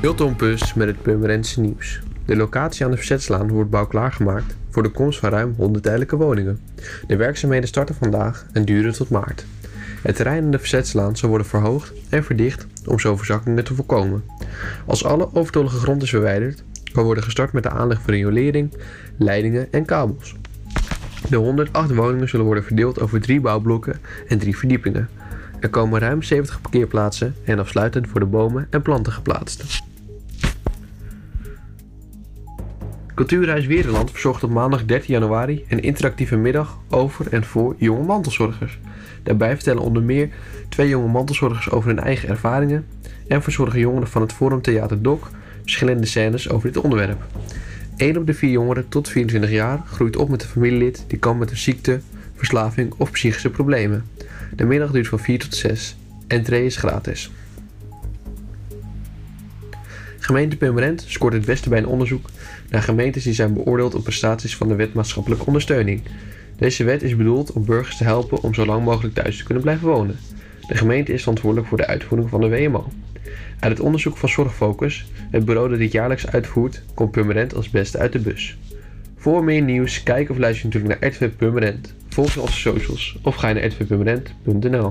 Hilton Pus met het Purmerendse nieuws. De locatie aan de Verzetslaan wordt bouwklaar gemaakt voor de komst van ruim 100 tijdelijke woningen. De werkzaamheden starten vandaag en duren tot maart. Het terrein aan de Verzetslaan zal worden verhoogd en verdicht om zo verzakkingen te voorkomen. Als alle overtollige grond is verwijderd, kan worden gestart met de aanleg van riolering, leidingen en kabels. De 108 woningen zullen worden verdeeld over drie bouwblokken en drie verdiepingen. Er komen ruim 70 parkeerplaatsen en afsluitend voor de bomen en planten geplaatst. Cultuurhuis Wereland verzorgt op maandag 13 januari een interactieve middag over en voor jonge mantelzorgers. Daarbij vertellen onder meer twee jonge mantelzorgers over hun eigen ervaringen en verzorgen jongeren van het Forum Theater Doc verschillende scènes over dit onderwerp. 1 op de vier jongeren tot 24 jaar groeit op met een familielid die kampt met een ziekte, verslaving of psychische problemen. De middag duurt van 4 tot 6. Entree is gratis. Gemeente Purmerend scoort het beste bij een onderzoek naar gemeentes die zijn beoordeeld op prestaties van de wet maatschappelijke ondersteuning. Deze wet is bedoeld om burgers te helpen om zo lang mogelijk thuis te kunnen blijven wonen. De gemeente is verantwoordelijk voor de uitvoering van de WMO. Uit het onderzoek van Zorgfocus, het bureau dat dit jaarlijks uitvoert, komt Purmerend als beste uit de bus. Voor meer nieuws, kijk of luister natuurlijk naar RTV Purmerend. Volg onze socials of ga naar rtvpurmerend.nl